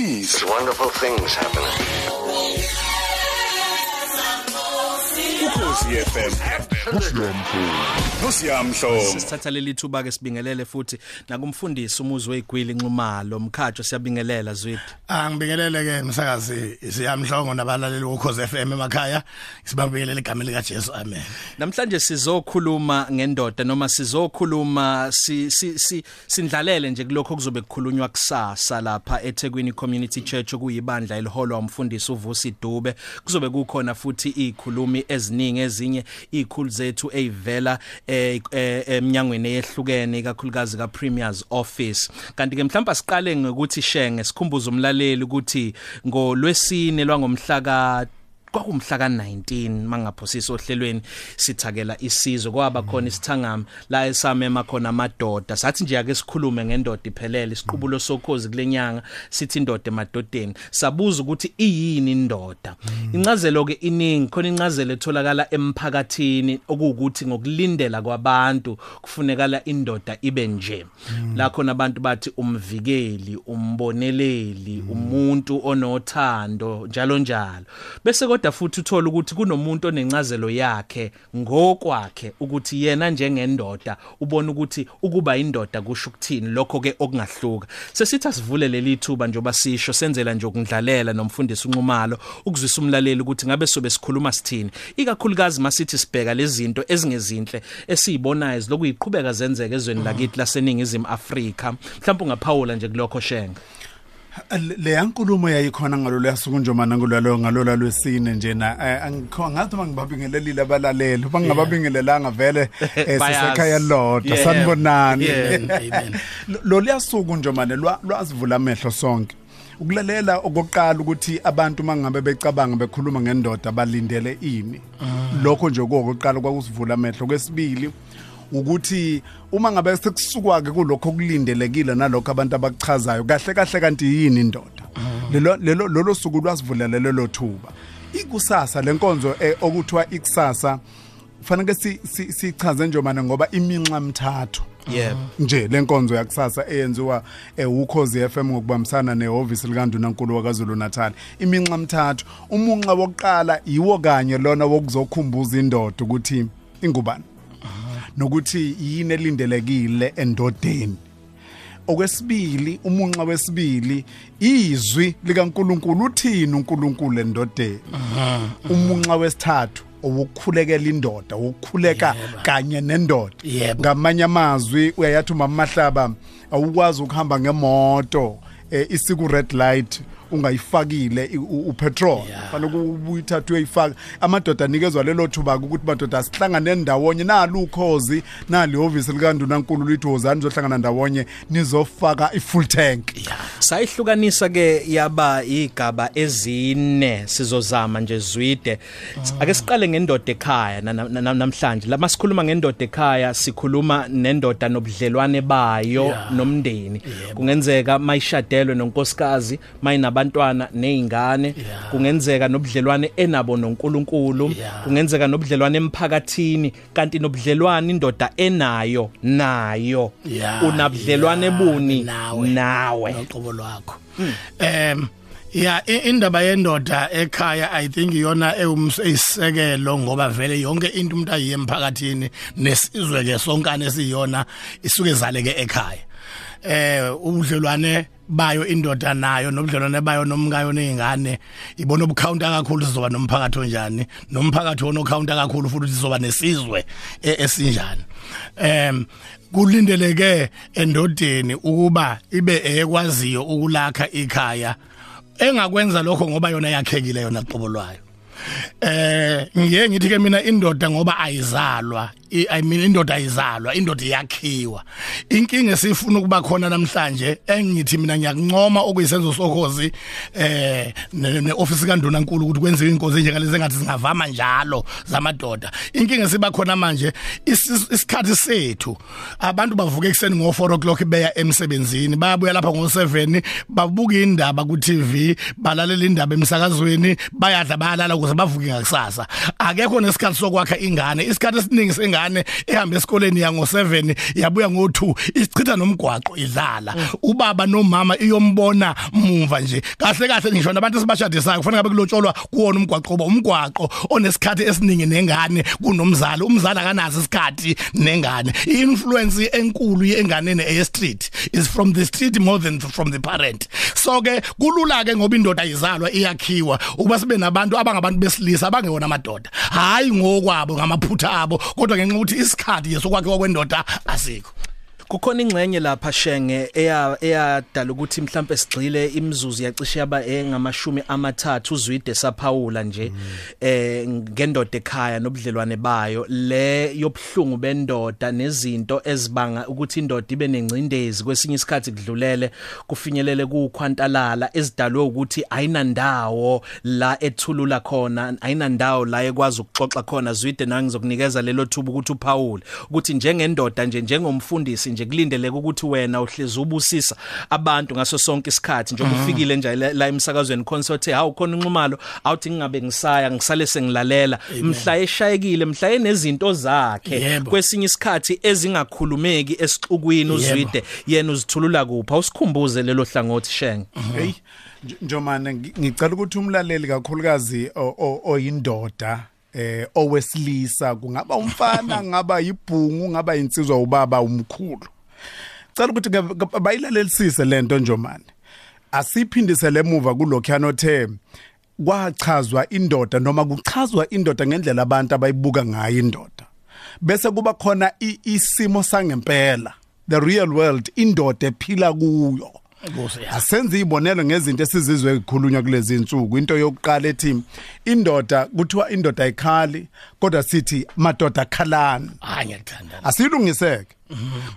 It's wonderful things happening. Ukhosi FM. Nosiyamhlobo. sisithatha leli thuba ke sibingelele futhi nakumfundisi umuzi weigwili nxumalo mkhajo siyabingelela zwidi Angibingelele ke msakazi siyamhlongo nabalaleli ukhoze FM emakhaya. Sibabingelele igama lika Jesu amen. Namhlanje sizokhuluma ngendoda noma sizokhuluma si, si, si sindlalele nje kulokho kuzobe kukhulunywa kusasa lapha eThekwini Community Church okuyibandla eliholwa umfundisi uVusi Dube. Kuzobe kukhona futhi izikhulumi eziningi ezinye izikhulu zethu ezivela eh, eh, eminyangweni eyehlukene kakhulukazi ka Premier's office. Kanti ke mhlawumbe siqale ngokuthi shenge sikhumbuze umlaleli ukuthi ngolwesine lwangomhla ka kwakumhla ka19 mangaphosisa ohlelweni sithakela isizwe kwaba khona isithangami la esamema khona amadoda. Sathi nje ake sikhulume ngendoda iphelele isiqubulo sokhozi kulenyanga sithi indoda emadodeni. Sabuza ukuthi iyini indoda? Incazelo ke iningi khona incazelo etholakala emphakathini okuwukuthi ngokulindela kwabantu kufunekala indoda ibe nje. La khona abantu bathi umvikeli umboneleli umuntu onothando njalo njalo. Bese kodwa futhi uthola ukuthi kunomuntu onencazelo yakhe ngokwakhe ukuthi yena njengendoda ubona ukuthi ukuba indoda kusho ukuthini lokho ke okungahluka. Sesithi asivule leli thuba njoba sisho senzela nje ukundlalela nomfundisi unqumalo ukuzwisa umlaleli ukuthi ngabe sobe sikhuluma sithini. Ikakhulukazi masithi sibheka lezi zinto ezingezinhle esizibonayo zilokuyiqhubeka zenzeka ezweni lakithi laseningizimu Afrika. Mhlawumbe ungaphawula nje kulokho shenga. Le yankulumo yayikhona ngalolu yasuku njomana ngolalo ngalolu lwesine nje na angikho ngathi mangibabingelelile abalaleli bangababingelelanga vele eh, Bayazi. sisekhaya lodwa Yeah. sanibonani? Yeah. amen lo liyasuku njomane lwa- lwasivula amehlo sonke. Ukulalela okokuqala ukuthi abantu mangabe becabanga bekhuluma ngendoda balindele ini. Lokho nje kokuqala kwakusivula amehlo. Kwesibili ukuthi uma ngabe sekusukwa ke kulokho kulindelekile nalokho abantu abakuchazayo kahle kahle kanti yini indoda? Lelo lelo lolo suku lwasivulela lelo thuba ikusasa lenkonzo eh, okuthiwa ikusasa kufanele si- si- sichaze njomane ngoba iminxa mithathu yebo nje lenkonzo yakusasa eyenziwa eh, ukhozi FM ngokubambisana nehhovisi likaNdunankulu wakwaZulu Natal. Iminxa mithathu umunxa wokuqala yiwo kanye lona wokuzokhumbuza indoda ukuthi ingubani? Nokuthi yini elindelekile endodeni. Okwesibili umunxa wesibili izwi likaNkuluNkulu uthini uNkulunkulu endodeni? Umunxa wesithathu ukukhulekela indoda ukukhuleka kanye nendoda. Ngamanye amazwi uyayathi uma mahlaba awukwazi ukuhamba ngemoto eh, isiku red light ungayifakile i- u- upetrol fanele ubuyithathe uyifaka amadoda anikezwa lelo thuba ukuthi madoda sihlangane ndawonye. Nalo ukhozi nali office likaNdunankulu lithi wozani zohlangana ndawonye nizofaka i-full tank. Sayihlukanisa ke yaba igaba ezine sizozama nje zwide. Ake siqale ngendoda ekhaya na- na- na- namhlanje. Lama sikhuluma ngendoda ekhaya sikhuluma nendoda nobudlelwane bayo Yeah. nomndeni. Kungenzeka mayishadelwe nonkosikazi mayinabantwana nezingane Yeah. kungenzeka nobudlelwane enabo noNkulunkulu Yeah. kungenzeka nobudlelwane emphakathini kanti nobudlelwane indoda enayo nayo Yeah, unabudlelwane yeah, buni nawe. nawe noqobo lwakho em ya i- indaba yendoda ekhaya i think iyona eyisekelo ngoba vele yonke into umuntu ayiye emphakathini nesizwe ke sonkane esiyona isuke zaleke ekhaya eh ubudlelwane bayo indoda nayo nobudlelwane bayo nomkayo nezingane ibona obukhawunta kakhulu sizoba nomphakathi onjani nomphakathi onokhawunta kakhulu futhi sizoba nesizwe e- esinjani. Em kulindeleke endodeni ukuba ibe ekwaziyo ukulakha ikhaya engakwenza lokho ngoba yona yakhekile yona qobo lwayo. Eh ngiye ngithi ke mina indoda ngoba ayizalwa. I mean indoda ayizalwa indoda iyakhiwa. Inkinga esifuna ukuba khona namhlanje engithi mina ngiyakuncoma okuyisenzo sokhozi eh ne ne- office kaNduna nkulu ukuthi kwenziwe inkonzo njengalezi engathi singavama njalo zamadoda. Inkinga esiba khona manje isi- isikhathi sethu abantu bavuka ekseni ngo 4 o'clock beya emsebenzini bayabuya lapha ngo 7 babuka indaba ku TV balalela indaba emsakazweni bayadla bayalala ukuze bavuke ngakusasa. Akekho nesikhathi sokwakha ingane. Isikhathi esiningi sengane ehamba esikoleni ya ngo7 yabuya ngo2 isichitha nomgwaqo idlala. Ubaba nomama iyombona muva nje. Kahle kahle ngisho nabantu sibashadisayo kufanele ngabe kulotsholwa kuwona umgwaqo ngoba umgwaqo onesikhathi esiningi nengane kunomzali umzali akanazo isikhathi nengane. Influence enkulu yenganeni eyestreet is from the street more than from the parent. So ke kulula ke ngoba indoda izalwa iyakhiwa. Ukuba sibe nabantu abangabantu besilisa abangewona amadoda hayi ngokwabo ngamaphutha abo kodwa ngenxa ukuthi isikhathi yesokwakhe kwendoda asikho. Kukhona ingcenye lapha shenge eya eyadala ukuthi mhlambe sigxile imzuzu yacishe yaba engamashumi amathathu uzwide saphawula nje eh ngendoda ekhaya nobudlelwane bayo. Le yobhlungu bendoda nezinto ezibanga ukuthi indoda ibe nengcindezi kwesinye isikhathi kudlulele kufinyelele kukhwantalala ezidalwe ukuthi ayinandawo la ethulula khona ayinandawo la ekwazi ukuxoxa khona. Zwide na ngizokunikeza lelo thuba ukuthi uphawule. Ukuthi njengendoda nje njengomfundisi nje kulindeleke ukuthi wena uhlezi ubusisa abantu ngaso sonke isikhathi njengoba ufikile nje la emsakazweni concert hawu khona unxumalo awuthi ngingabe ngisaya ngisale sengilalela mhla eshayekile mhla enezinto zakhe kwesinye isikhathi ezingakhulumeki esixukwini uzwide yena uzithulula kupha usikhumbuze lelo hlangothi shenge hey Nj- njomane ngi- ngicela ukuthi umlaleli kakhulukazi oyindoda eh owesilisa kungaba umfana ngaba yibhungu ngaba insizwa ubaba umkhulu. Cela ukuthi bayilalelisise lento njomane asiphindisele emuva kulokho yanothe kwachazwa indoda noma kuchazwa indoda ngendlela abantu abayibuka ngayo indoda. Bese kuba khona isimo sangempela the real world indoda ephila kuyo. Asenze ibonelo ngezinto esizizwe ezikhulunywa kulezi insuku. Into yokuqala ethi indoda kuthiwa indoda ayikhali kodwa sithi madoda khalani ngiyakuthanda asilungiseke.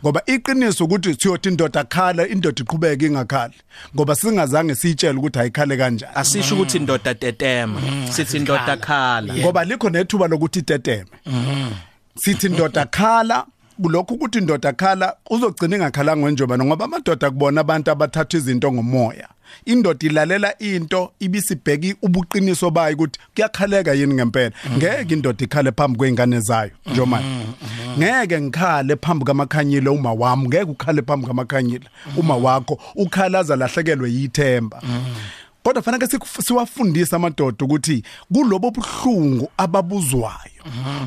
Ngoba iqiniso ukuthi siyothi indoda khala indoda iqhubeke ingakhali. Ngoba singazange siyitshele ukuthi ayikhale kanjani. Asisho ukuthi indoda tetema sithi indoda khala ngoba likho nethuba lokuthi iteteme. Sithi indoda khala kulokhu ukuthi indoda khala uzogcina ingakhalanga wenjobana ngoba amadoda kubona abantu abathatha izinto ngomoya. Indoda ilalela into ibisibheki ubuqiniso bayo ukuthi kuyakhaleka yini ngempela. Ngeke indoda ikhale phambi kweingane zayo njomani ngeke ngikhale phambi kamakhanyile uma wami ngeke ukhale phambi kamakhanyile uma wakho. Ukhalaza lahlekelwe yithemba. Kodwa fanele siwafundise amadoda ukuthi kulobo buhlungu ababuzwayo.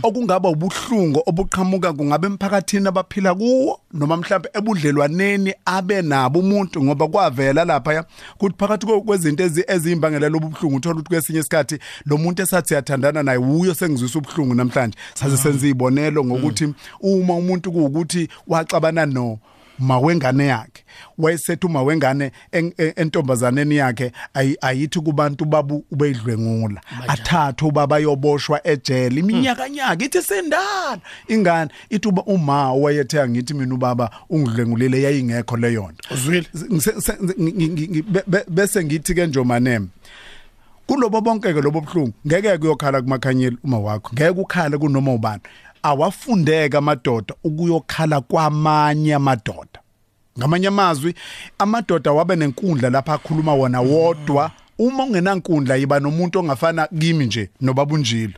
Okungaba ubuhlungu obuqhamuka kungabe emphakathini abaphila kuwo noma mhlawumbe ebudlelwaneni abe nabo umuntu ngoba kwavela lapha ukuthi phakathi kwe- kwezinto ezi- eziyimbangela lobu buhlungu uthola ukuthi kwesinye isikhathi lo muntu esathi siyathandana naye uyo sengizwisa ubuhlungu namhlanje. Saze senze ibonelo ngokuthi uma umuntu kuukuthi waxabana no mawengane yakhe. Wayesethi uma wengane en- en- entombazaneni yakhe ayi- ayithi kubantu babu ubeyidlwengula. Athathe ubaba yoboshwa ejele iminyaka nyaka ithi sendala. Ingane ithi uba uma wayethe angithi mina ubaba ungidlwengulile yayingekho leyo nto uzwile? Bese ngithi ke njomanem kulobo bonke ke lobo buhlungu ngeke kuyokhala kumakhanyile uma wakho. Ngeke ukhale kunoma ubani. Awafundeka amadoda ukuyokhala kwamanye amadoda. Ngamanye amazwi amadoda wabe nenkundla lapha akhuluma wona wodwa. Uma ungenankundla yiba nomuntu ongafana kimi nje nobabunjilo.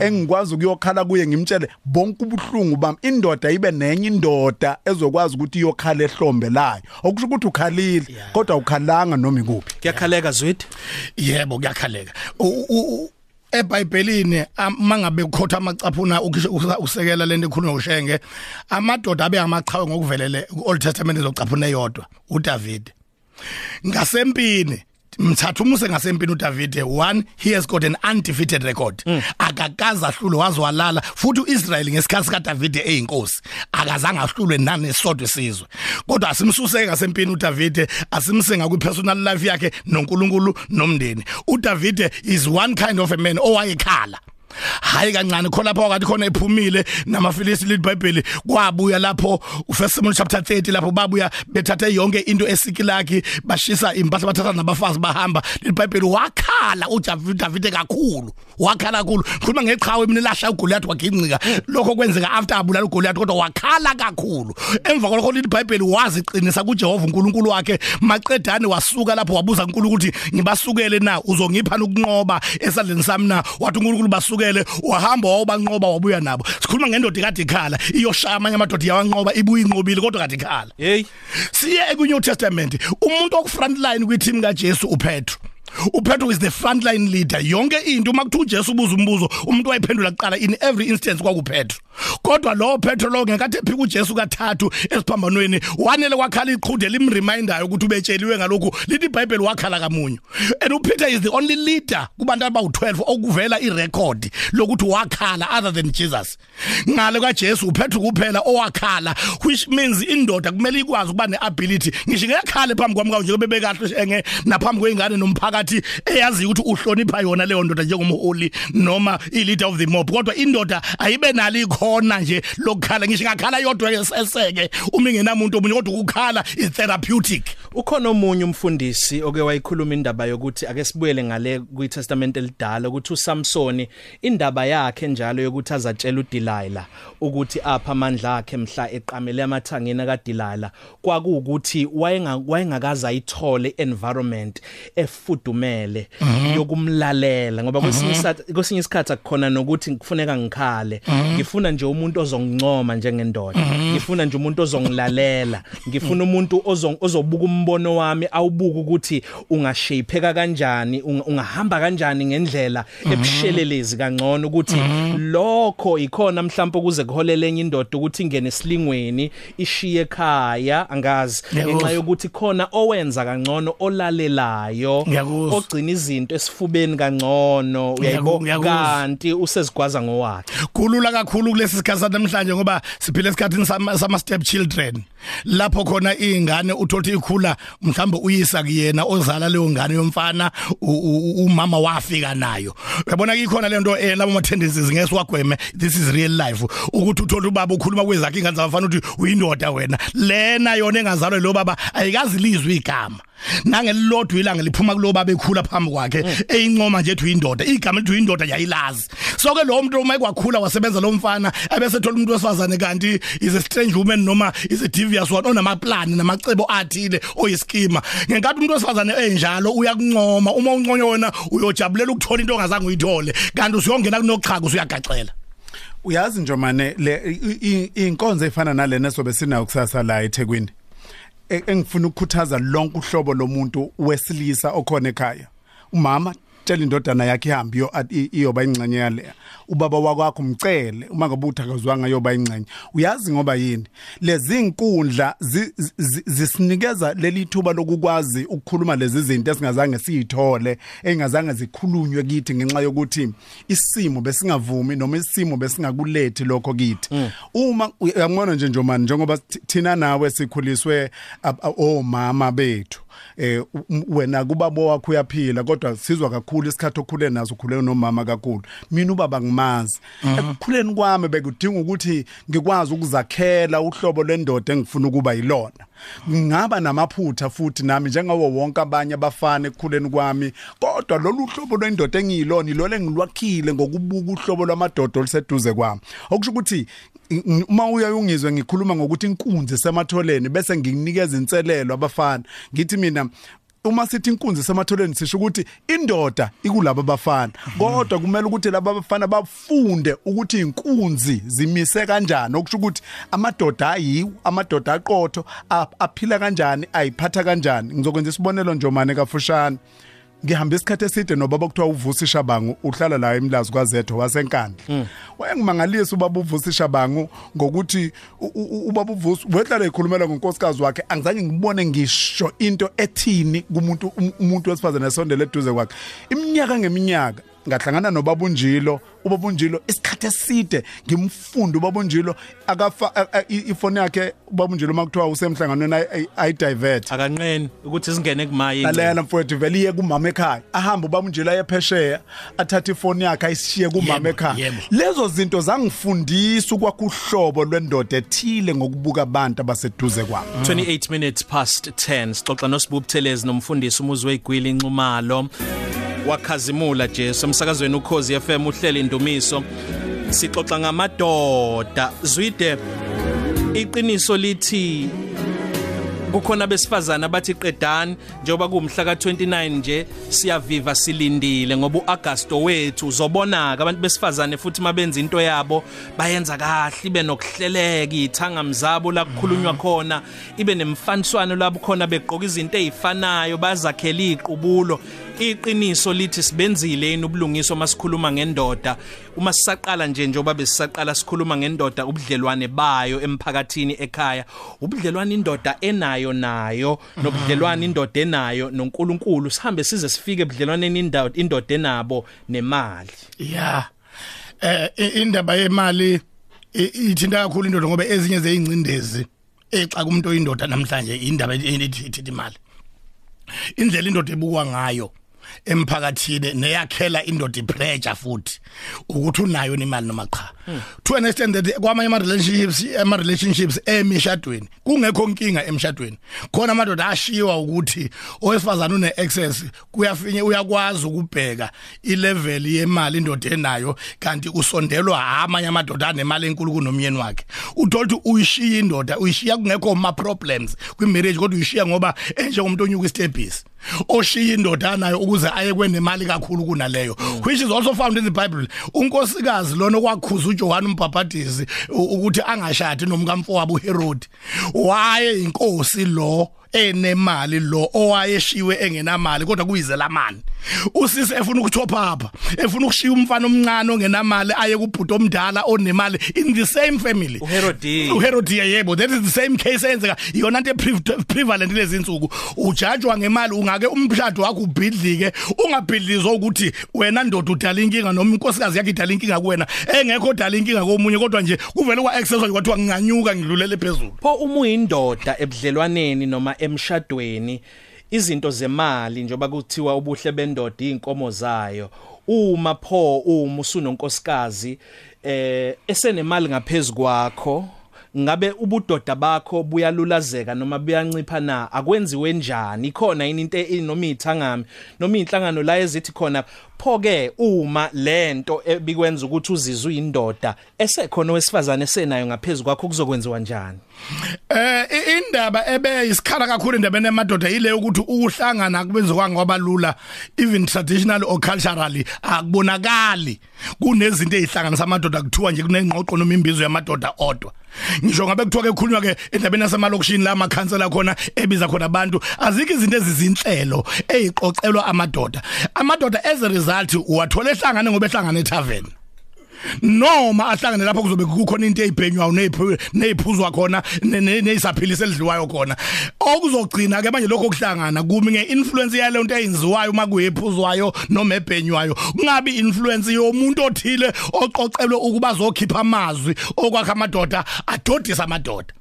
Engikwazi ukuyokhala kuye ngimtshele bonke ubuhlungu bami indoda ibe nenye indoda ezokwazi ukuthi iyokhala ehlombe layo. Okusho ukuthi ukhalile kodwa ukhalanga noma ikuphi. Kuyakhaleka zwide yebo kuyakhaleka. U- u- u- eBhayibhelini am- mangabe ukhotha amacaphuna ukisho usa- usekela lento ekhulunywa ushenge amadoda abe amaqhawe ngokuvelele ku-Old Testament ezocaphuna eyodwa uDavid ngasempini mthatha umuse ngasempini uDavid one he has got an undefeated record. Akakaze ahlule waze walala. Futhi uIsrael ngesikhathi sika David eyinkosi akazange ahlulwe nane sodwa isizwe. Kodwa asimsuseke ngasempini uDavid asimsenga kwi personal life yakhe noNkulunkulu nomndeni. uDavid is one kind of a man owayekhala. Hayi kancane khona lapho wakati khona ephumile namafilisi liBhayibheli kwabuya lapho uFirst Samuel chapter 30 lapho babuya bethathe yonke into esikilaki bashisa impahla bathatha nabafazi bahamba. liBhayibheli wakhala uDavid David kakhulu wakhala kakhulu. Khuluma ngeqhawe mina lasha uGoliath wagincika. Lokho kwenzeka after abulala uGoliath kodwa wakhala kakhulu. Emva kwalokho liBhayibheli waziqinisa kuJehova uNkulunkulu wakhe. Maqedane wasuka lapho wabuza uNkulunkulu ukuthi ngibasukele na? Uzongipha ukunqoba esandleni sami na? Wathi uNkulunkulu basukele ubuyele wahamba wabanqoba wabuya nabo. Sikhuluma ngendoda kade ikhala iyoshaya amanye amadoda yawanqoba ibuye inqobile kodwa kade ikhala hey. Siye ku New Testament umuntu oku front line kwi-team kaJesu uPetro. uPetro is the frontline leader. Yonke into uma kuthiwa uJesu ubuza umbuzo umuntu wayiphendula kuqala in every instance kwakupetro kodwa lo Petro lo ngekade ephika uJesu kathathu esiphambanweni wanele kwakhala iqhude limremindayo ukuthi ubetsheliwe ngalokhu. Lithi iBhayibheli wakhala kamunyu. And uPeter is the only leader kubantu abawu12 okuvela irecord lokuthi wakhala other than Jesus. Ngale kaJesu uPetro kuphela owakhala which means indoda kumele ikwazi ukuba neability. Ngisho ngekhala phambi kwami kawo njengoba bekahle enge naphambi kweingane nomphakathi. Eyazi ukuthi uhlonipha yona leyo ndoda njengomholi noma i-leader of the mob. Kodwa indoda ayibe nalo ikhona nje lokukhala ngisho ngakhala yodwa eseseke uma ingenamuntu omunye kodwa ukukhala is therapeutic ukhona omunye umfundisi oke wayikhuluma indaba yokuthi ake sibuyele ngale kwiTestament elidala ukuthi uSamsoni indaba yakhe njalo yokuthi azatshela uDelilah ukuthi apha amandla akhe mhla eqamele amathangeni kaDelilah kwakuukuthi wayengakaze ayithole environment efudumele yokumlalela ngoba kwesinye isikhathi kwesinye isikhathi akukhona nokuthi kufuneka ngikhale. Ngifuna nje umuntu ozongincoma njengendoda. Ngifuna nje umuntu ozongilalela. Ngifuna umuntu ozobuka umbono wami awubuka ukuthi ungashapeka kanjani ungahamba kanjani ngendlela ebushelelezi kangcono ukuthi lokho ikhona mhlawumbe kuze kuholele enye indoda ukuthi ingene esilingweni ishiye ekhaya angazi. Ngenxa yokuthi khona owenza kangcono olalelayo. Ogcina izinto esifubeni kangcono uyayibona kanti usezigwaza ngowakhe. Kulula kakhulu kulesi sikhathi namhlanje ngoba siphile esikhathini sama step children. Lapho khona izingane uthothi ikhula mhlambe uyisa kuyena ozala leyo ngane yomfana umama wafika nayo. Uyabona ikhona lento eh labo ma tendencies ngeke siwagweme this is real life. Ukuthi uthola ubaba ukhuluma kwezakhe ingane zafana ukuthi uyindoda wena. Lena yona engazalwe lo baba ayikazi lizwe igama. Nangelilodwa ilanga liphuma kulo baba ekhula phambi kwakhe eyincoma nje ethi uyindoda igama lithi uyindoda yayilazi. So ke lo muntu uma ekwakhula wasebenza lo mfana abese thola umuntu wesifazane kanti is a strange woman noma is a devious one onamaplani namacebo athile oyiskima. Ngenkathi umuntu wesifazane enjalo uyakuncoma uma unconyo wena uyojabulela ukuthola into ongazange uyithole kanti usiyongena kunochaka usuyagacela uyazi nje manje le inkonzo efana nalena sobe sinayo kusasa la eThekwini engifuna ukukhuthaza lonke uhlobo lomuntu wesilisa okhona ekhaya. Umama tshela indodana yakhe ihambe iyo iyoba ingcenye yale. Ubaba wakwakho umcele uma ngabe uthakazwanga yoba ingcenye uyazi ngoba yini? Lezi inkundla zisinikeza leli thuba lokukwazi ukukhuluma lezi zinto esingazange siyithole engazange zikhulunywe kithi ngenxa yokuthi isimo besingavumi noma isimo besingakulethi lokho kithi. Uma uyabona nje njomani njengoba thina nawe sikhuliswe omama bethu eh wena kubabo wakho uyaphila kodwa sizwa kakhulu isikhathi okhule nazo ukhule nomama kakhulu. Mina ubaba ngimazi ekukhuleni kwami bekudinga ukuthi ngikwazi ukuzakhela uhlobo lwendoda engifuna ukuba yilona. Ngingaba namaphutha futhi nami njengawo wonke abanye abafana ekukhuleni kwami kodwa lolu hlobo lwendoda engiyilona ilole engilwakhile ngokubuka uhlobo lwamadoda oluseduze kwami. Okusho ukuthi uma uyayungizwe ngikhuluma ngokuthi inkunzi sematholeni bese ngikunikeza inselelo abafana. Ngithi mina uma sithi inkunzi sematholeni sisho ukuthi indoda ikulabo abafana. Kodwa kumele ukuthi laba abafana bafunde ukuthi inkunzi zimise kanjani. Okusho ukuthi amadoda ayiwo amadoda aqotho aphila kanjani ayiphatha kanjani. Ngizokwenza isibonelo njomane kafushane. Ngihamba isikhathi eside nobaba kuthiwa uvusa ishabangu uhlala la emlazi kwazetho wasenkandla. Wayengimangalisa ubaba uvusa ishabangu ngokuthi ubaba uvusa wehlala ekhulumela ngonkosikazi wakhe. Angizange ngibone ngisho into ethini kumuntu umuntu wesifazane esondele eduze kwakhe. Iminyaka ngeminyaka ngahlangana nobabunjilo ubabunjilo isikhathi eside ngimfunda ubabunjilo akafa ifoni yakhe ubabunjilo makuthiwa usemhlanganweni ayidivert. Akanqeni ukuthi singene kumaye lalela mfowethu vele iye kumama ekhaya ahamba ubabunjilo ayephesheya athatha ifoni yakhe ayishiye kumama ekhaya. lezo zinto zangifundisa ukwakha uhlobo lwendoda ethile ngokubuka abantu abaseduze kwami. 28 minutes past 10 sixoxa nosibu Buthelezi nomfundisi umuzwe igwili inxumalo wakhazimula Jesu emsakazweni ukhozi FM uhleli indumiso sixoxa ngamadoda. Zwide iqiniso lithi kukhona besifazana abathi qedani njengoba kumhla ka29 nje siyaviva silindile ngoba uAugusto wethu uzobonaka abantu besifazane futhi mabenza into yabo bayenza kahle ibe nokuhleleka ithanga mzabo la kukhulunywa khona ibe nemfaniswano lapho khona beqoka izinto ezifanayo bazakhela iqubulo iqiniso lithi sibenzile yini ubulungiswa masikhuluma ngendoda uma sisaqala nje njoba besisaqala sikhuluma ngendoda ubudlelwane bayo emphakathini ekhaya ubudlelwane indoda enayo nayo nobudlelwane indoda enayo noNkulunkulu sihambe size sifike ebudlelwaneni indoda indoda enabo nemali yeah eh indaba yemali ithinta kakhulu indoda ngoba ezinye zeyincindezi exa kumuntu oyindoda namhlanje indaba ethi imali indlela indoda ebukwa ngayo emphakathini neyakhela indoda ipressure futhi. Ukuthi unayo imali noma cha. To an extent that kwamanye ama relationships ama relationships emishadweni kungekho inkinga emshadweni. Khona amadoda ashiwa ukuthi owesifazana une excess kuyafinye uyakwazi ukubheka ilevel yemali indoda enayo kanti usondelwa amanye amadoda anemali enkulu kunomyeni wakhe. Uthola ukuthi uyishiya indoda uyishiya kungekho ma problems kwi marriage kodwa uyishiya ngoba enjengomuntu onyuka istepisi oshiya indoda nayo ukuze aye kwenemali kakhulu kunaleyo. Which is also found in the bible. Unkosikazi lona kwakhuza uJohn umbhabhadizi ukuthi angashadi nomkamfowabo uHerod waye inkosi lo enemali lo owayeshiwe engenamali kodwa kuyizelamani usisi efuna ukuthopa apha efuna ukushiya umfana omncane ongenamali aye kubhuti omdala onemali in the same family. uHerodi uHerodi yebo that is the same case eyenzeka. Iyona into prevalent lezi insuku. Ujajwa ngemali ungake umshado wakho ubhidlike ungabhidlizwa ukuthi wena ndoda udala inkinga noma inkosikazi yakhe idala inkinga kuwena. Engekho dala inkinga komunye kodwa nje kuvele kwa access kwathiwa nginganyuka ngidlulele phezulu. Pho uma uyindoda ebudlelwaneni noma emshadweni izinto zemali njoba kuthiwa ubuhle bendoda inkomo zayo. Uma pho uma usunonkosikazi eh esenemali ngaphezulu kwakho ngabe ubudoda bakho buyalulazeka noma buyancipha na? Akwenziwe njani? Ikhona yini into noma ithangami noma inhlangano la ezithi khona pho-ke uma lento ebikwenza ukuthi uzizwe uyindoda esekhona owesifazane esenayo ngaphezu kwakho kuzokwenziwa njani? Eh indaba ebe isikhala kakhulu endabeni emadoda ile ukuthi ukuhlangana kubenziwa kwabalula even traditional or culturally akubonakali. Kunezinto ezihlanganisa amadoda kuthiwa nje kunengqoqo noma imbizo yamadoda odwa. Ngisho ngabe kuthiwa ke khulunywa ke endabeni yasemalokishini la makhansela khona ebiza khona abantu azikho izinto ezizinhlelo eziqoqelwa amadoda. Amadoda as a result uwathola ehlangane ngoba ehlangane etavern noma ahlangane lapho kuzobe kukhona into ezibhenywayo neziphuzwa khona nezisaphilisa elidliwayo khona. Okuzogcina ke manje lokho kuhlangana kumi ngeinfluence yale nto eyenziwayo uma kuyephuzwayo noma ebhenywayo. Kungabi influence yomuntu othile oqoqelwe ukuba zokhipha amazwi okwakha amadoda adodisa amadoda.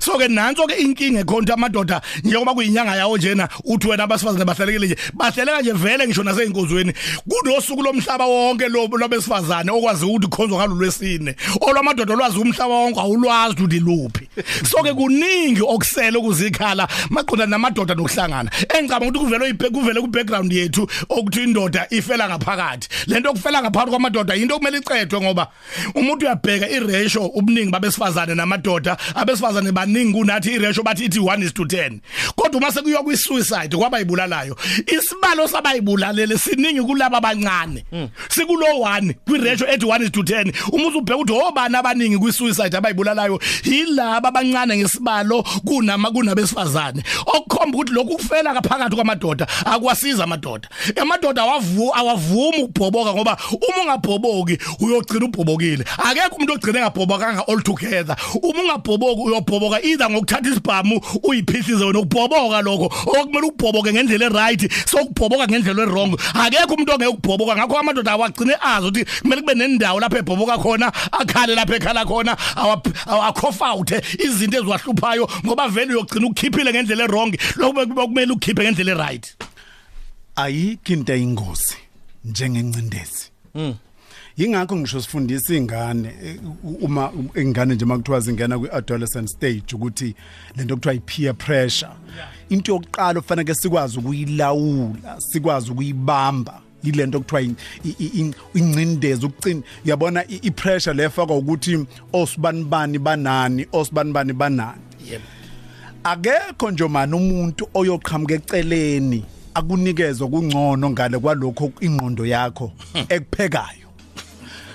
So ke nanso ke inkinga ekhonto amadoda njengoba kuyinyanga yawo njena uthi wena abasifazane bahlalekile nje. Bahleleka nje vele ngisho naseyinkozweni kunosuku lomhlaba wonke lobesifazane okwazi ukuthi khonzwa ngalo lwesine. Olwamadoda olwazi umhlaba wonke awulwazi ukuthi luphi. So ke kuningi okusele ukuzikhala maqonda namadoda nokuhlangana. Engicabanga ukuthi kuvele kuvele ku background yethu okuthi indoda ifela ngaphakathi. Lento okufela ngaphakathi kwamadoda into okumele icedwe ngoba umuntu uyabheka iratio ubuningi babesifazane namadoda. Abesifazane abesifazane baningi kunathi iratio bathi ithi 1:10 kodwa uma sekuyiwa kwi suicide kwaba ibulalayo isibalo sabayibulalele siningi kulabo abancane. Sikulo 1 kwi ratio ethi 1:10 uma uzubheka ukuthi obani abaningi kwi suicide abayibulalayo yilabo abancane ngesibalo kunama kunabesifazane. Okukhomba ukuthi lokhu kufela ngaphakathi kwamadoda akwasiza amadoda. Amadoda awavu awavuma ukubhoboka ngoba uma ungabhoboki uyogcina ubhobokile akekho umuntu ogcina engabhobokanga all together uma ungabhoboki uyobhoboka. Either ngokuthatha isibhamu uyiphihlize wena ukubhoboka lokho. Okumele ukubhoboke ngendlela eright sokubhoboka ngendlela errong akekho umuntu ongeke ukubhoboka. Ngakho amadoda awagcine azi ukuthi kumele kube nendawo lapho ebhoboka khona akhale lapho ekhala khona akhofawuthe izinto eziwahluphayo ngoba vele uyogcina ukukhiphile ngendlela errong lokho kumele ukukhiphe ngendlela eright. Ayikho into eyingozi njengencindezi. Mm yingakho ngisho sifundisa ingane uma ingane nje makuthiwa zingena kwi adolescent stage ukuthi lento okuthiwa i peer pressure into yokuqala ofanele sikwazi ukuyilawula sikwazi ukuyibamba yilento okuthiwa incindezi ukucina uyabona i pressure lefaka ukuthi osibanibani banani osibanibani banani. Yebo. Akekho nje manje umuntu oyoqhamuka eceleni akunikezwe kungcono ngale kwalokho ingqondo yakho ekuphekayo.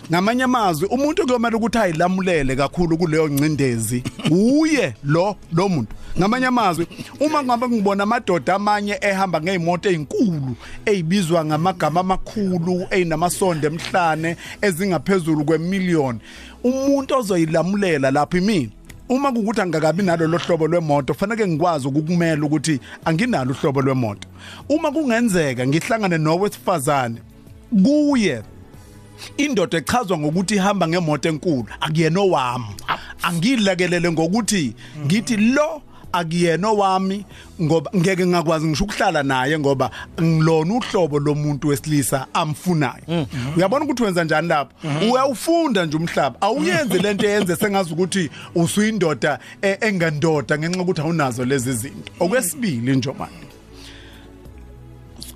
Ngamanye amazwi umuntu kuyomela ukuthi ayilamulele kakhulu kuleyo ncindezi uye lo lo muntu. Ngamanye amazwi uma ngabe ngibona amadoda amanye ehamba ngeimoto ezinkulu ezibizwa ngamagama amakhulu ezinamasonde emhlane ezingaphezulu kwemillion umuntu ozoyilamulela lapha imini? Uma kukuthi angakabi nalo lohlobo lwemoto fanele ngikwazi ukukumela ukuthi anginalo uhlobo lwemoto. Uma kungenzeka ngihlangane nowesifazane kuye indoda echazwa ngokuthi ihamba ngemoto enkulu akuyena owami. Angilakelele ngokuthi ngithi lo akuyena owami ngoba ngeke ngakwazi ngisho ukuhlala naye ngoba ngilona uhlobo lomuntu wesilisa amfunayo. Uyabona ukuthi wenza njani lapho? Uyawufunda nje umhlaba. Awuyenzi lento eyenze sengazi ukuthi usuyindoda e- engandoda ngenxa yokuthi awunazo lezi zinto. Okwesibili njomani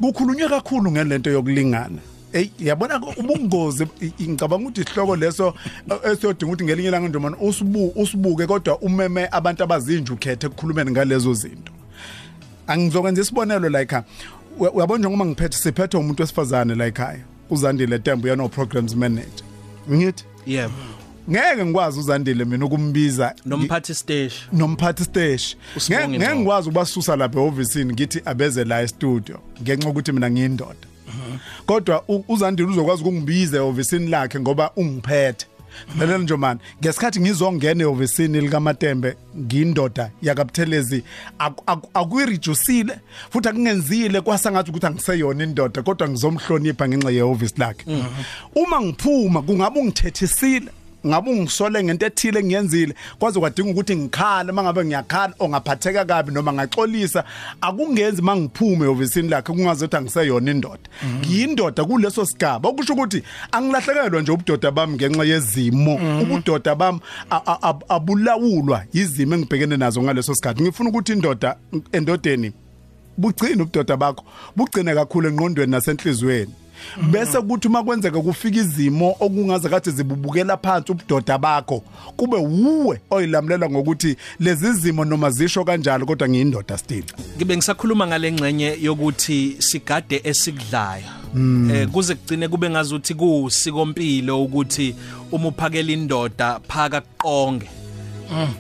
kukhulunywe kakhulu ngelento yokulingana. Ey yabona ko ubungozi i- ngicabanga ukuthi isihloko leso eh, esiyodinga ukuthi ngelinye ilanga ndomani usibu usibuke kodwa umeme abantu abazinje ukhethe ukukhulumeni ngalezo zinto. Angizokwenza isibonelo la ekhaya Uya- uyabona njengoba ngiphethe siphethe umuntu wesifazane la ekhaya uzandile Tembo yana programs manager. Ngithi? Yebo ngeke ngikwazi uzandile mina ukumbiza. Nomphathi stage nomphathi stage Usibonge ngeke ngeke Ngcobo. ngikwazi ukubasusa lapha eofficeini ngithi abeze la e-studio ngenxa ukuthi mina ngiyindoda kodwa u- uzandile uzokwazi ukungibiza eofficeini lakhe ngoba ungiphethe. Lalela nje manje ngesikhathi ngizongena eofficeini likamatembe ngiyindoda yakabuthelezi aku- aku- akuyirijusile futhi akungenzile kwasangathi ukuthi angiseyona indoda kodwa ngizomhlonipha ngenxa yeoffice lakhe. Uma ngiphuma kungabe ungithethisile? Ngabe ungisole ngento ethile engiyenzile kwaze kwadinga ukuthi ngikhala mangabe ngiyakhala ongaphatheka kabi noma ngaxolisa akungenzi mangiphume eofisini lakhe kungazothi angiseyona indoda. Ngiyindoda kuleso sigaba. Okusho ukuthi angilahlekelwa nje ubudoda bami ngenxa yezimo. Ubudoda bami a- a- a- abulawulwa izimo engibhekene nazo ngaleso sikhathi. Ngifuna ukuthi indoda endodeni bugcina ubudoda bakho bugcine kakhulu engqondweni nasenhlizweni bese kuthi uma kwenzeka kufika izimo okungaze kade zibubukela phansi ubudoda bakho kube wuwe oyilamulela ngokuthi lezi zimo noma zisho kanjalo kodwa ngiyindoda still. Ngibe ngisakhuluma ngale ngcenye yokuthi sigade esikudlayo. Eh kuze kugcine kube ngazuthi kuusikompilo ukuthi uma uphakela indoda phaka kuqonge.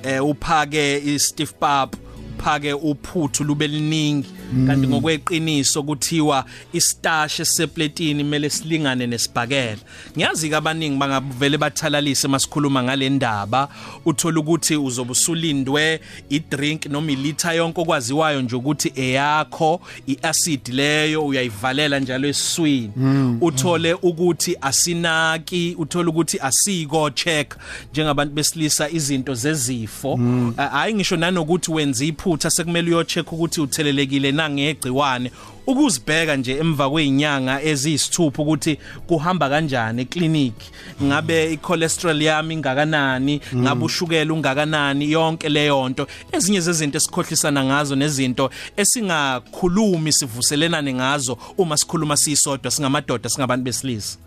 Eh uphake i-stiff pap uphake uphuthu lube liningi. Kanti ngokweqiniso kuthiwa istash esepletini kumele silingane nesibhakela. Ngiyazi ke abaningi bangavele bathalalise masikhuluma ngale ndaba. Uthola ukuthi uzobe usulindwe idrink noma ilitha yonke okwaziwayo nje ukuthi eyakho iacid leyo uyayivalela njalo esiswini. Uthole ukuthi asinaki uthole ukuthi asiko check njengabantu besilisa izinto zezifo. Hayi ngisho nanokuthi wenza iphutha sekumele uyo check ukuthi uthelelekile nangegciwane ukuzibheka nje emva kweinyanga eziyisithupha ukuthi kuhamba kanjani eclinic ngabe icholesterol yami ingakanani ngabe ushukela ungakanani yonke leyo nto. Ezinye zezinto esikhohlisana ngazo nezinto esingakhulumi sivuselelane ngazo uma sikhuluma sisodwa singamadoda singabantu besilisa.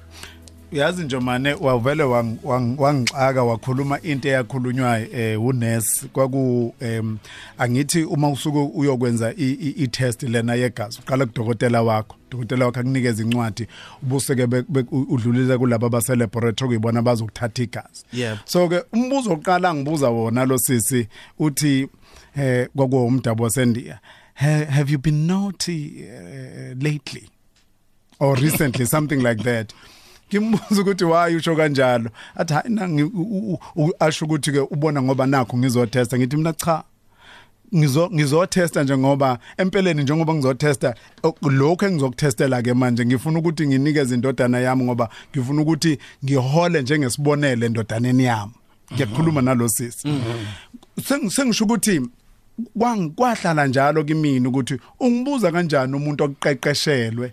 Uyazi nje mane wavele wang- wang- wangixaka wakhuluma into eyakhulunywa eh unesi. Kwaku em angithi uma usuku uyokwenza i- i i- test lena yegazi uqala kudokotela wakho. Dokotela wakho akunikeza incwadi ubuseke be- be- udlulile kulabo abase laboratory kuyibona bazokuthatha igazi. Yebo. so ke umbuzo oqala ngibuza wona lo sisi uthi eh kwakuwumdabu wasendiya "Ha- have you been naughty uh, lately? Or recently something like that. Ngimbuza ukuthi why usho kanjalo? Athi hayi na ngi- u- u- u- asho ukuthi ke ubona ngoba nakho ngizotesta. Ngithi mina cha ngizo ngizotesta nje ngoba empeleni njengoba ngizotesta o- lokho engizokutestela ke manje ngifuna ukuthi nginikeze indodana yami ngoba ngifuna ukuthi ngihole njengesibonele endodaneni yami. Ngiyakhuluma nalosisi Seng- sengisho ukuthi kwang kwahlala njalo kimina ukuthi ungibuza kanjani umuntu oqeqeshelwe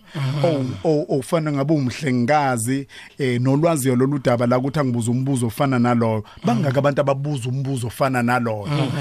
ofana ngabe umhlengikazi eh nolwazi loludaba la ukuthi angibuza umbuzo ofana naloyo. Bangaka abantu ababuza umbuzo ofana naloyo.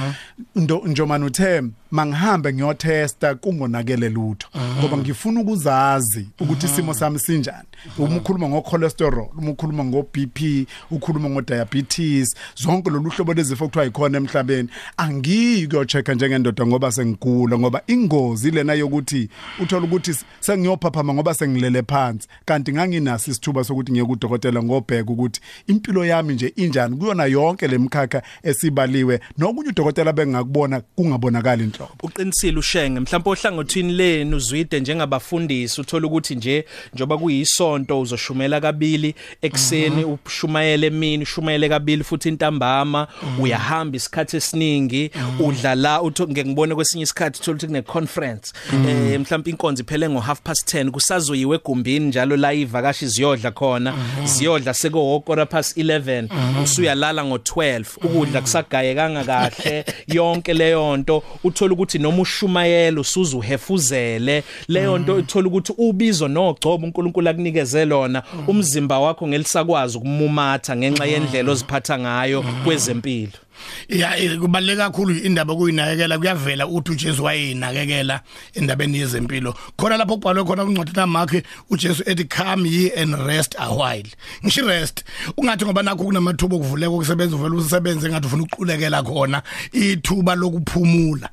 Ndo njomani uthe mangihambe ngiyotesta kungonakele lutho. Ngoba ngifuna ukuzazi ukuthi isimo sami sinjani. Uma ukhuluma ngo cholesterol uma ukhuluma ngo BP ukhuluma ngo diabetes zonke lolu hlobo lezifo kuthiwa ikhona emhlabeni. Angiyi kuyochecka ngiyakha njengendoda ngoba sengigula ngoba ingozi lena yokuthi uthola ukuthi sengiyophaphama ngoba sengilele phansi. Kanti nganginaso isithuba sokuthi ngiye kudokotela ngobheka ukuthi impilo yami nje injani kuyona yonke lemkhakha esibaliwe. Nokunye udokotela bengakubona kungabonakali inhlobo uqinisile ushenge mhlawumbe ohlangothini lenu zwide njengabafundisi uthola ukuthi nje njoba kuyisonto uzoshumela kabili ekseni ushumayele emini ushumayele kabili futhi intambama uyahamba isikhathi esiningi udla utho ngekubone kwesinye isikhathi uthola ukuthi kune conference eh mhlawumbe inkonzo iphele ngo half past 10 kusazoyiwe egumbini njalo la ivakashi ziyodla khona ziyodla seko hora past 11 usuyalala ngo 12 ukudla kusagayekanga kahle yonke leyo nto. Uthola ukuthi noma ushumayela usuza uhefuzele leyo nto uthola ukuthi ubizo nogcobo uNkulunkulu akunikeze lona umzimba wakho ngelisakwazi ukumumatha ngenxa yendlela oziphatha ngayo kwezempilo. Ya eh, kubaleka kakhulu indaba kuyinakekela kuyavela uthi uJesu wayinakekela endabeni yezempilo. Khona lapho kubhalwe khona kuncwadi namakhe uJesu ethi come ye and rest a while. Ngisho rest ungathi ngoba nakho kunamathuba okuvuleka ukusebenza uvela usebenze ngathi ufuna ukuqhulekela khona ithuba lokuphumula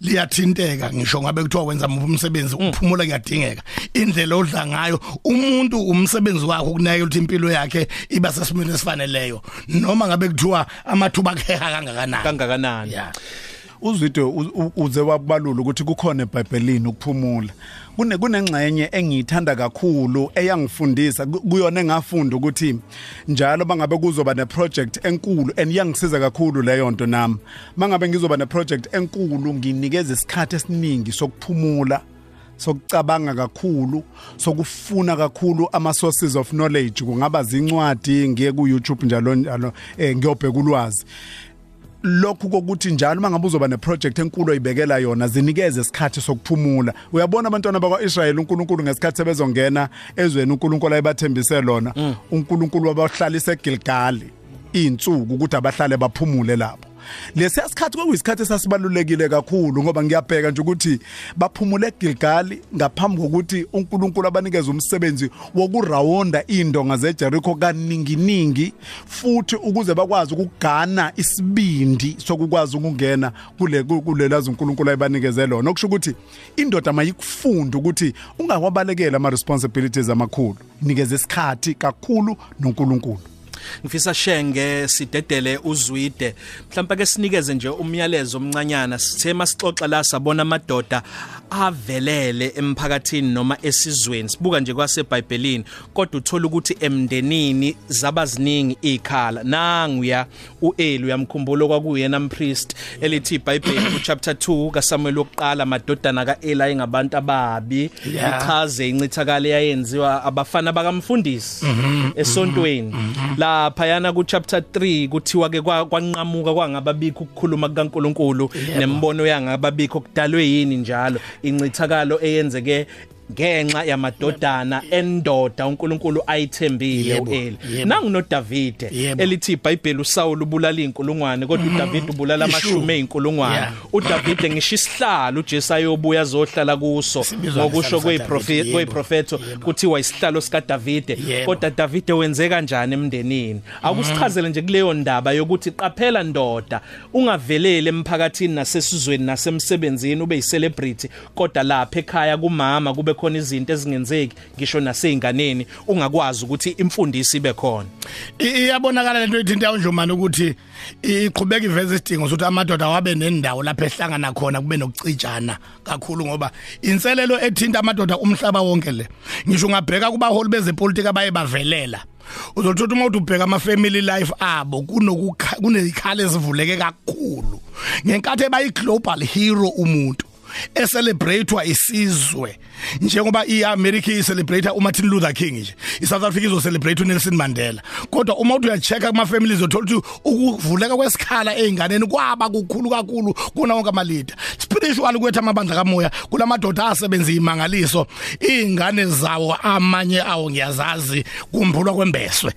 liyathinteka. Ngisho ngabe kuthiwa wenza umsebenzi ukuphumula kuyadingeka. Indlela odla ngayo umuntu umsebenzi wakhe ukunakekela ukuthi impilo yakhe iba sesimweni esifaneleyo. Noma ngabe kuthiwa amathuba akheha kangakanani? Kangakanani? Yeah. Uzwide u- u- uze wakubalula ukuthi kukhona eBhayibhelini ukuphumula. Kune kunengxenye engiyithanda kakhulu eyangifundisa ku- kuyona engafunda ukuthi njalo bangabe kuzoba neproject enkulu and yangisiza kakhulu leyo nto nami. Mangabe ngizoba neproject enkulu nginikeza isikhathi esiningi sokuphumula sokucabanga kakhulu sokufuna kakhulu ama sources of knowledge. Kungaba zincwadi ngiye ku YouTube njalo njalo eh ngiyobheka ulwazi. Lokhu kokuthi njalo mangabe uzoba neproject enkulu oyibekela yona zinikeze isikhathi sokuphumula. Uyabona abantwana bakwaIsrael uNkulunkulu ngesikhathi sebezongena ezweni uNkulunkulu ayibathembise lona. uNkulunkulu wabahlalisa eGilgal insuku ukuthi abahlale baphumule lapho. Lesiya sikhathi kwekuyisikhathi esasibalulekile kakhulu ngoba ngiyabheka nje ukuthi baphumule eGilgal ngaphambi kokuthi uNkulunkulu abanikeze umsebenzi wokurawonda indonga zeJericho kaninginingi futhi ukuze bakwazi ukugana isibindi sokukwazi ukungena kule kulelazi uNkulunkulu ayibanikeze lona. Okusho ukuthi indoda mayikufunda ukuthi ungakwabalekela ama responsibilities amakhulu. Nikeze isikhathi kakhulu noNkulunkulu. Ngifisa shenge sidedele uzwide. Mhlawumbe ke sinikeze nje umyalezo omncanyana sithe masixoxa la sabona amadoda avelele emphakathini noma esizweni. Sibuka nje kwaseBhayibhelini kodwa uthola ukuthi emndenini zabaziningi ikhala nanguya uEli uyamkhumbula kwakuyena umpriest elithi iBhayibheli ku chapter 2 kaSamuel wokuqala amadodana kaEli ayingabantu ababi. Yeah. ichaze incithakalo eyayenziwa abafana bakamfundisi esontweni. Lapha yana ku chapter 3 kuthiwa ke kwa- kwanqamuka kwangababikho ukukhuluma kukaNkuluNkulu nembono yangababikho kudalwe yini njalo. Incithakalo eyenzeke ngenxa yamadodana endoda uNkulunkulu ayithembile Yebo, uEli yebo. nangu noDavide Yebo. elithi iBhayibheli uSawul ubulala inkulungwane kodwa uDavide ubulala Ishu. amashumi einkulungwane Yeah. uDavide ngisho isihlalo uJesu ayobuya azohlala kuso Sibizwa ngokusho ngesihlalo kweprofeto sikaDavide, kweprofeto yebo. kuthiwa isihlalo sika Davide Yebo. kodwa Davide wenze kanjani emndenini akusichazele nje kuleyo ndaba yokuthi qaphela ndoda ungavelele emphakathini nasesizweni nasemsebenzini ube yicelebrity kodwa lapha ekhaya kumama kube khona izinto ezingenzeki ngisho naseyinganeni ungakwazi ukuthi imfundisi ibe khona. I- iyabonakala lento ethinta unjomani ukuthi iqhubeka iveza isidingo sokuthi amadoda wabe nendawo lapho ehlangana khona kube nokucijana kakhulu ngoba inselelo ethinta amadoda umhlaba wonke le. Ngisho ungabheka kubaholi bezepolitiki abaye bavelela. Uzothola uma uthi ubheka ama family life abo kunokukha kunezikhala ezivuleke kakhulu. Ngenkathi ebayi global hero umuntu. Eselebratewa isizwe. Njengoba iAmerica icelebrate uMartin Luther King nje iSouth Africa izocelebrate uNelson Mandela. Kodwa uma uthi uyachecka kuma families uthola ukuthi ukuvuleka kwesikhala einganeni kwaba kukhulu kakhulu kuna wonke ama leader spiritual kwethu amabandla kamoya kulamadoda asebenza imangaliso ingane zawo amanye awo ngiyazazi kumbulwa kwembeswe.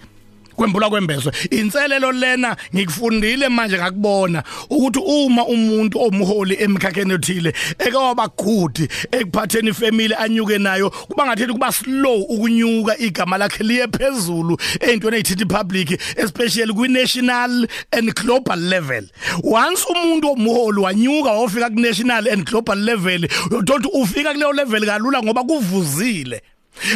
Kwembula kwembeswe inselelo lena ngikufundile manje ngakubona ukuthi uma umuntu omholi emkhakheni othile eke wabagudi ekuphatheni ifamily anyuke nayo kuba ngathi kuba slow ukunyuka igama lakhe liye phezulu eyintweni ezithithi public especially kwi national and global level. Once umuntu omholi wanyuka wofika ku national and global level uyothi ufika kuleyo level kalula ngoba kuvuzile.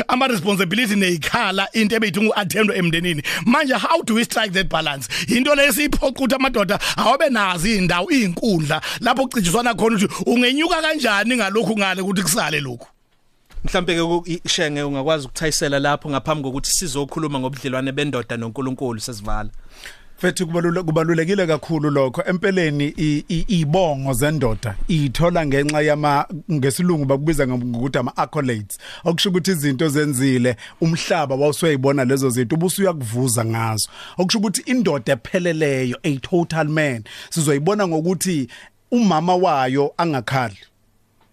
Ama responsibility nezikhala into ebeyithu uattendwe emndenini. Manje how do we strike that balance? Into lesiphoqa ukuthi amadoda awabe nazi indawo izinkundla lapho kucijiswana khona ukuthi ungenyuka kanjani ngalokhu ngale ukuthi kusale lokhu? Mhlambe ke shenge ungakwazi ukuthayisela lapho ngaphambi kokuthi sizokhuluma ngobudlelwane bendoda noNkulunkulu sesivala. Fethi kubalulekile kakhulu lokho. Empeleni ibongo zendoda ithola ngenxa yama ngesilungu bakubiza ngokuthi ama accolades okusho ukuthi izinto zenzile umhlaba wawusuyibona lezo zinto ubusuya kuvuza ngazo. Okusho ukuthi indoda epheleleyo a total man sizoyibona ngokuthi umama wayo angakhali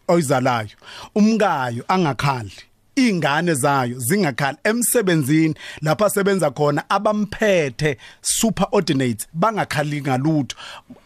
oyizalayo umkayo angakhali. Ingane zayo zingakhali emsebenzini lapha asebenza khona abamphethe superordinates bangakhali ngalutho.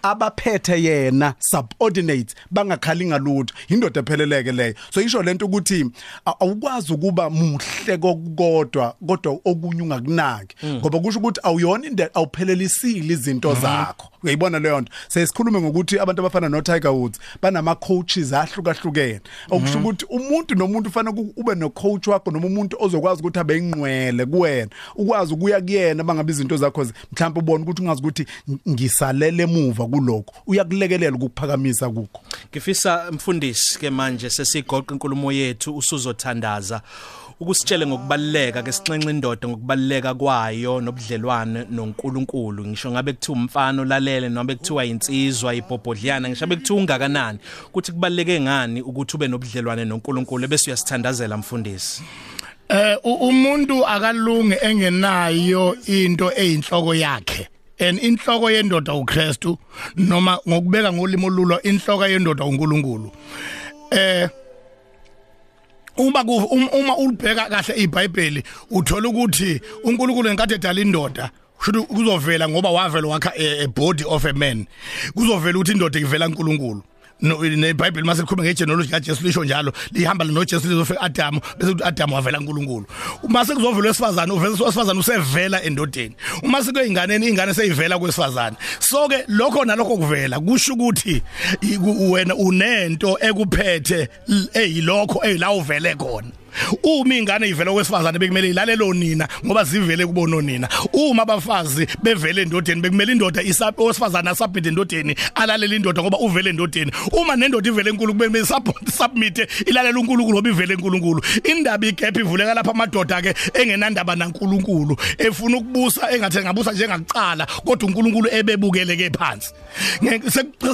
Abaphethe yena subordinates bangakhali ngalutho. Indoda epheleleke leyo. So isho lento ukuthi awukwazi ukuba muhle kokodwa kodwa okunye ungakunaki. Mm. ngoba kusho ukuthi awuyona awuphelelisile izinto mm-hmm. zakho. Uyayibona leyo nto. Sesikhulume ngokuthi abantu abafana no Tiger Woods banama coaches ahlukahlukene. Okusho mm-hmm. ukuthi umuntu nomuntu ufanele ube no coach wakho noma umuntu ozokwazi ukuthi abe ingqwele kuwena ukwazi ukuya kuyena bangabe izinto zakho mhlawumbe ubone ukuthi ungazi ukuthi ngisalele emuva kuloko uyakulekelela ukuphakamisa kukho. Ngifisa mfundisi ke manje sesigoqa inkulumo yethu usuzothandaza. Ukusitshele ngokubaluleka ke sixenxe indoda ngokubaluleka kwayo nobudlelwane noNkulunkulu. Ngisho ngabe kuthiwa umfana olalele noma kuthiwa insizwa ibhobhodliyana ngisho ngabe kuthiwa ungakanani. Ukuthi kubaluleke ngani ukuthi ube nobudlelwane noNkulunkulu bese uyasithandazela mfundisi? Eh umuntu akalunge engenayo into eyinhloko yakhe. And inhloko yendoda uKristu noma ngokubeka ngolimo olulo inhloko yendoda uNkulunkulu. Eh uma um, uma ulibheka kahle iBhayibheli uthola ukuthi uNkulunkulu enkathi edala indoda kusho kuzovela ngoba wavela wakha a body of a man. Kuzovela ukuthi indoda ivela kuNkulunkulu. neBhayibheli mase likhuluma ngegenealogy kaJesu lisho njalo. Lihamba noJesu lizofika Adam bese ukuthi Adam wavela kuNkulunkulu uma sekuzovela wesifazane uvela wesifazane usevela endodeni. Uma sekuyinganeni ingane seyivela kwesifazane so ke lokho nalokho kuvela kusho ukuthi wena unento ekuphethe eyilokho eyila uvele khona. Uma ingane ivela kwesifazane bekumele ilalelo nina ngoba zivele kubona nina. Uma abafazi bevele endodeni bekumele indoda isabosifazana asubmit endodeni alalela indoda ngoba uvele endodeni. Uma nendoda ivele enkulu kumele submit ilalela uNkulunkulu ngoba ivele enkulunkulu. Indaba igap ivuleka lapha amadoda ke engenandaba naNkulunkulu efuna ukubusa engathi ngabusa njengakucala kodwa uNkulunkulu ebebukele ke phansi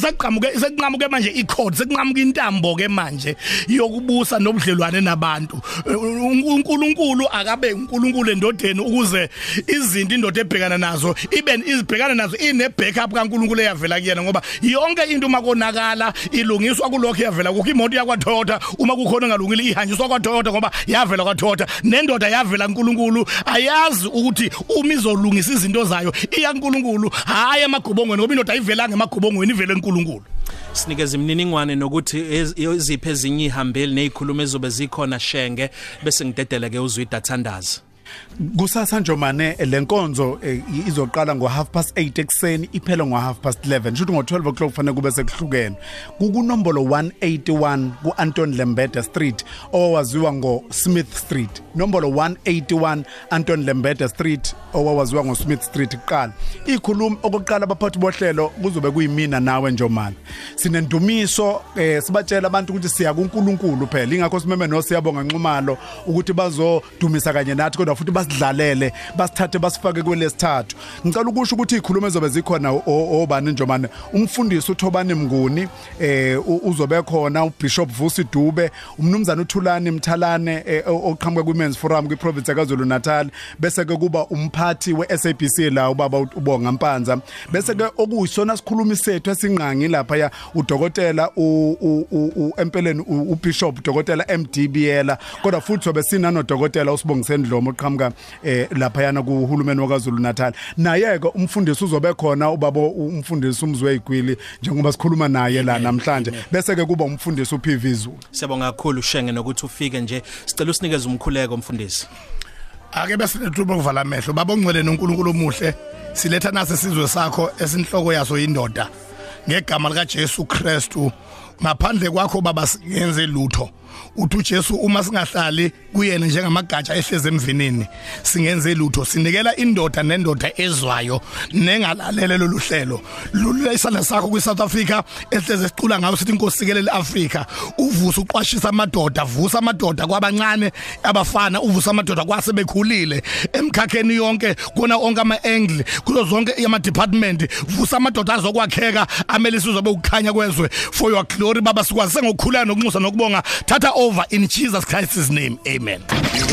sekuqhamuke sekunqamuke manje ikhodi sekunqamuka intambo ke manje yokubusa nobudlelwane nabantu. uNkulunkulu akabe uNkulunkulu endodeni ukuze izinto indoda ebhekana nazo ibe izibhekana nazo ine backup kaNkulunkulu eyavela kuyena ngoba yonke into makonakala ilungiswa kulokho yavela kukho. Imoto yakwaToyota uma kukhona ngalungile ihanjiswa kwaToyota ngoba yavela kwaToyota. Nendoda yavela kuNkulunkulu ayazi ukuthi uma izolungisa izinto zayo iya kuNkulunkulu hayi emagubongweni ngoba indoda ayivelanga emagubongweni ivele kuNkulunkulu. Sinikeza imininingwane nokuthi iziphi ezinye ihambeli nezikhulumo ezobe zikhona shenge bese ngidedele ke uzwe idathandazi kusasa njomane lenkonzo eh, izoqala ngo half past 8 ekseni iphela ngo half past 11 shothi ngo 12 o'clock kufanele kube sekuhlukene. Kukunombolo 181 kuAnton Lembede Street owaziwa ngo Smith Street. Nombolo 181 Anton Lembede Street owaziwa ngo Smith Street kuqala. Ikhuluma okokuqala abaphathi bohlelo kuzobe kuyimina nawe njomane. Sinendumiso eh sibatshela abantu ukuthi siya kuNkulunkulu phela. Ingakho simeme no siyabonga nxumalo ukuthi bazodumisa kanye nathi kodwa futhi basidlalele basithathe basifake kwelesithathu. Ngicela ukusho ukuthi ikhulumo ezobe zikhona obani njomane? Umfundisi uThobani Mnguni eh uzobe khona uBishop Vusi Dube umnumzana uThulani Mthalane eh, oqhamuka kwiMen's Forum kwiprovince kaZulu Natal. Bese ke kuba umphathi weSABC la ubaba ubonga Mpanza. Bese ke okuyisona sikhulumi sethu esingqangi lapha ya udokotela u empeleni uBishop dokotela MD Biyela kodwa futhi sobe sinano dokotela usibongiseni Dlomo eqhamuka eh lapha yana kuhulumeni wakwaZulu Natal. Naye ke umfundisi uzobe khona ubabo umfundisi umzwe igwili njengoba sikhuluma naye la namhlanje. bese ke kuba umfundisi uPV Zulu. Siyabonga kakhulu Shenge nokuthi ufike nje. Sicela usinikeze umkhuleko umfundisi ake bese lethuba ukuvala amehlo. Babongcwele noNkulunkulu omuhle siletha nase sizwe sakho esinhloko yaso indoda. Ngegama lika Jesu Kristu ngaphandle kwakho baba singenze lutho. Uthi uJesu uma singahlali kuyena njengamagatsha ehleze emvinini singenze lutho. Sinikela indoda nendoda ezwayo nengalalele lolu hlelo. Lulula isandla sakho kwiSouth Africa ehleze sicula ngawo sithi inkosikele Africa uvusa uqwashisa amadoda vusa amadoda kwabancane abafana uvusa amadoda kwasebekhulile emkhakheni yonke kona onke ama angle kulo zonke ama department vusa amadoda azokwakheka amele sizobe ukukhanya kwezwe. For your glory baba sikwazi ngokukhulana nokunxusa nokubonga. Thatha over in Jesus Christ's name amen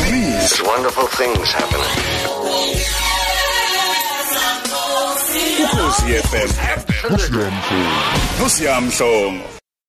These wonderful things happening. Ukhosi FM. Nosiyamhlobo.